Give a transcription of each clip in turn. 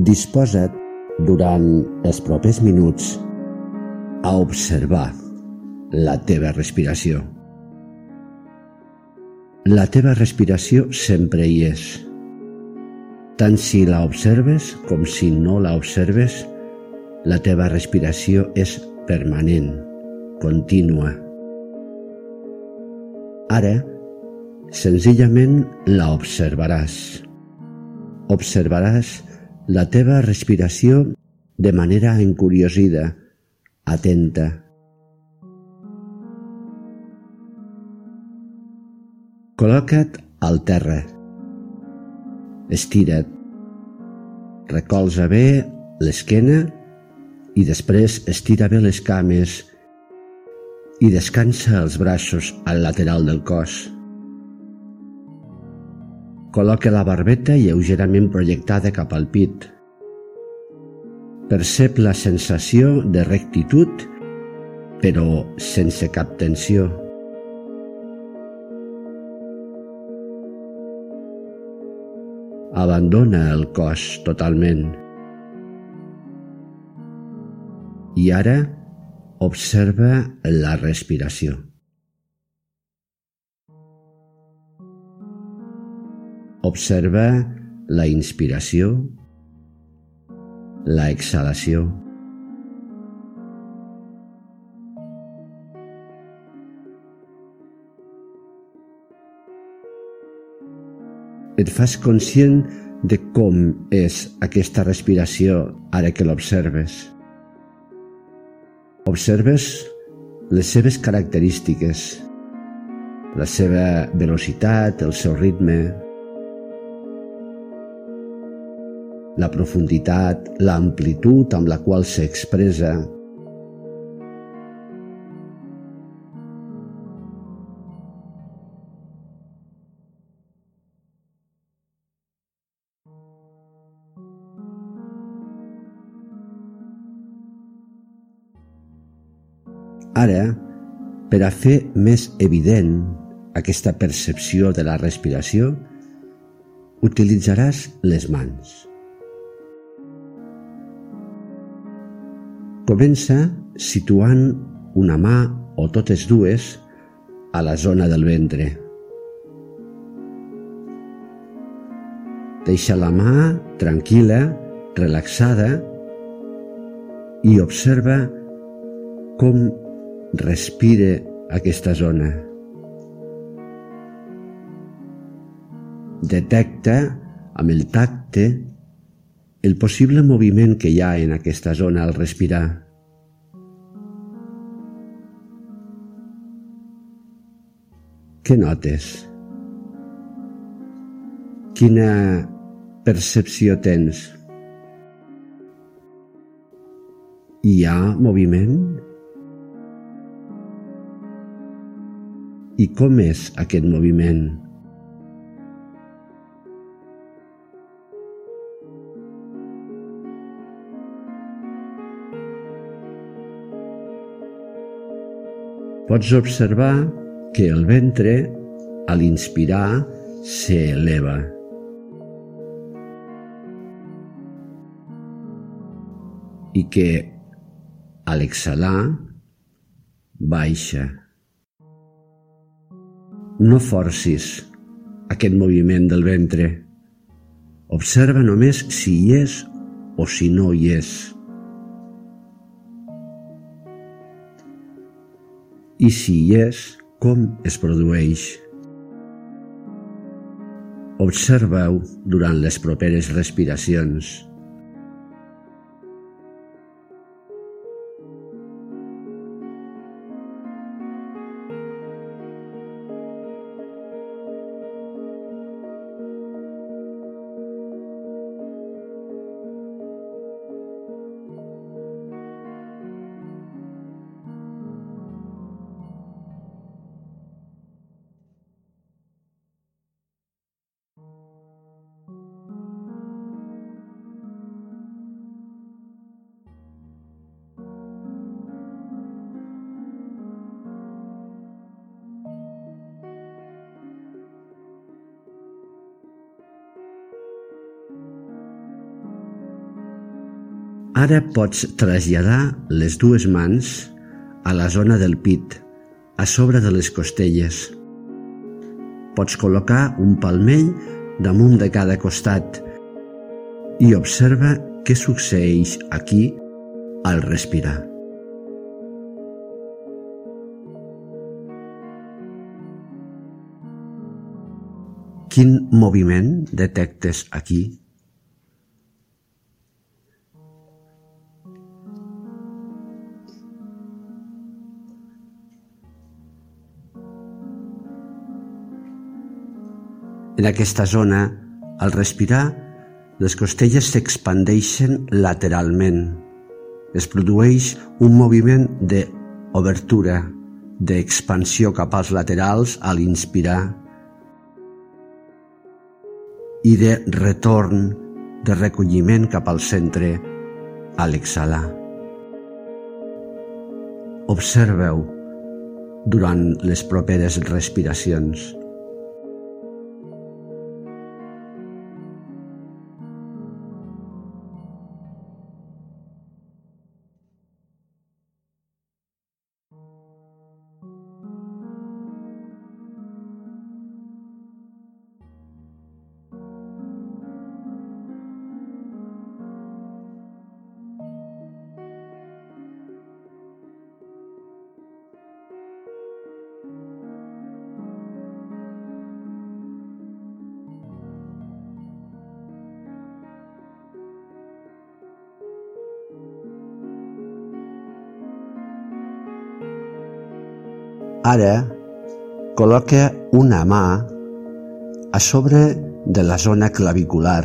Disposa't durant els propers minuts a observar la teva respiració. La teva respiració sempre hi és. Tant si la observes com si no la observes, la teva respiració és permanent, contínua. Ara, senzillament la observaràs. Observaràs la teva respiració de manera encuriosida, atenta. Col·loca't al terra. Estira't. Recolza bé l'esquena i després estira bé les cames i descansa els braços al lateral del cos. Col·loca la barbeta lleugerament projectada cap al pit. Percep la sensació de rectitud, però sense cap tensió. Abandona el cos totalment. I ara observa la respiració. Observa la inspiració, la exhalació. Et fas conscient de com és aquesta respiració ara que l'observes. Observes les seves característiques, la seva velocitat, el seu ritme, la profunditat, l'amplitud amb la qual s'expressa. Ara, per a fer més evident aquesta percepció de la respiració, utilitzaràs les mans. Comença situant una mà o totes dues a la zona del ventre. Deixa la mà tranquil·la, relaxada i observa com respire aquesta zona. Detecta amb el tacte el possible moviment que hi ha en aquesta zona al respirar. Què notes? Quina percepció tens? Hi ha moviment? I com és aquest moviment? Pots observar que el ventre, a l'inspirar, s'eleva. I que a l'exhalar baixa. No forcis aquest moviment del ventre. Observa només si hi és o si no hi és. I si hi és, com es produeix. Observa-ho durant les properes respiracions. Ara pots traslladar les dues mans a la zona del pit, a sobre de les costelles. Pots col·locar un palmell damunt de cada costat i observa què succeeix aquí al respirar. Quin moviment detectes aquí? En aquesta zona, al respirar, les costelles s'expandeixen lateralment. Es produeix un moviment d'obertura, d'expansió cap als laterals a l'inspirar i de retorn, de recolliment cap al centre a l'exhalar. Observeu durant les properes respiracions. Ara, col·loca una mà a sobre de la zona clavicular,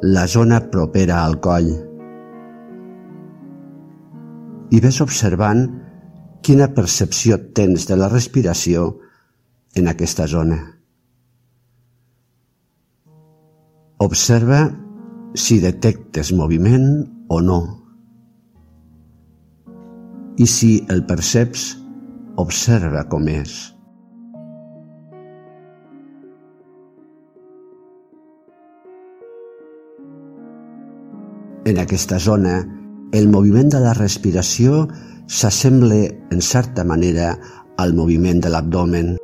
la zona propera al coll. I ves observant quina percepció tens de la respiració en aquesta zona. Observa si detectes moviment o no. I si el perceps, observa com és. En aquesta zona, el moviment de la respiració s'assembla, en certa manera, al moviment de l'abdomen.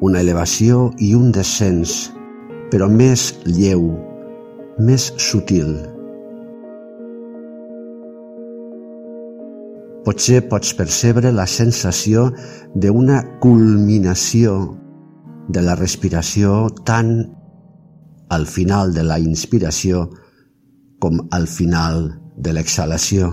Una elevació i un descens, però més lleu, més sutil. Potser pots percebre la sensació d'una culminació de la respiració tant al final de la inspiració com al final de l'exhalació.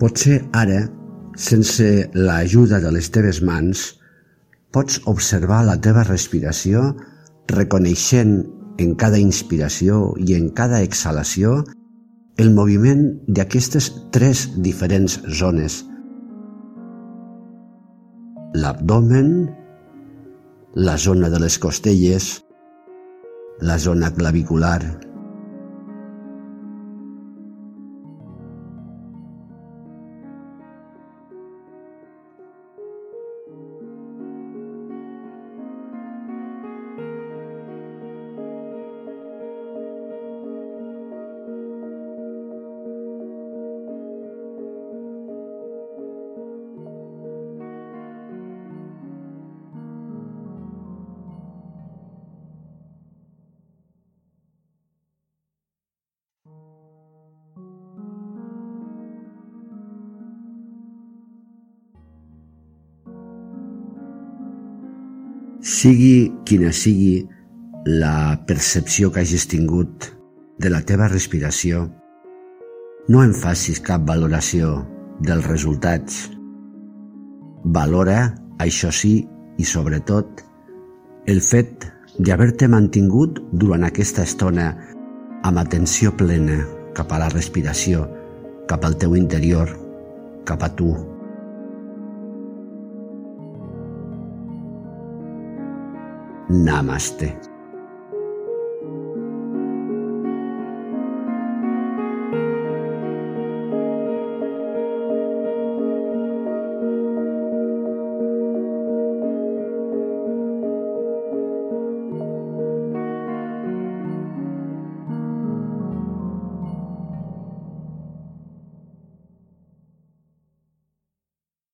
Potser ara, sense l'ajuda de les teves mans, pots observar la teva respiració reconeixent en cada inspiració i en cada exhalació el moviment d'aquestes tres diferents zones. L'abdomen, la zona de les costelles, la zona clavicular, Sigui quina sigui la percepció que hagis tingut de la teva respiració, no en facis cap valoració dels resultats. Valora, això sí, i sobretot, el fet d'haver-te mantingut durant aquesta estona amb atenció plena cap a la respiració, cap al teu interior, cap a tu. Namaste.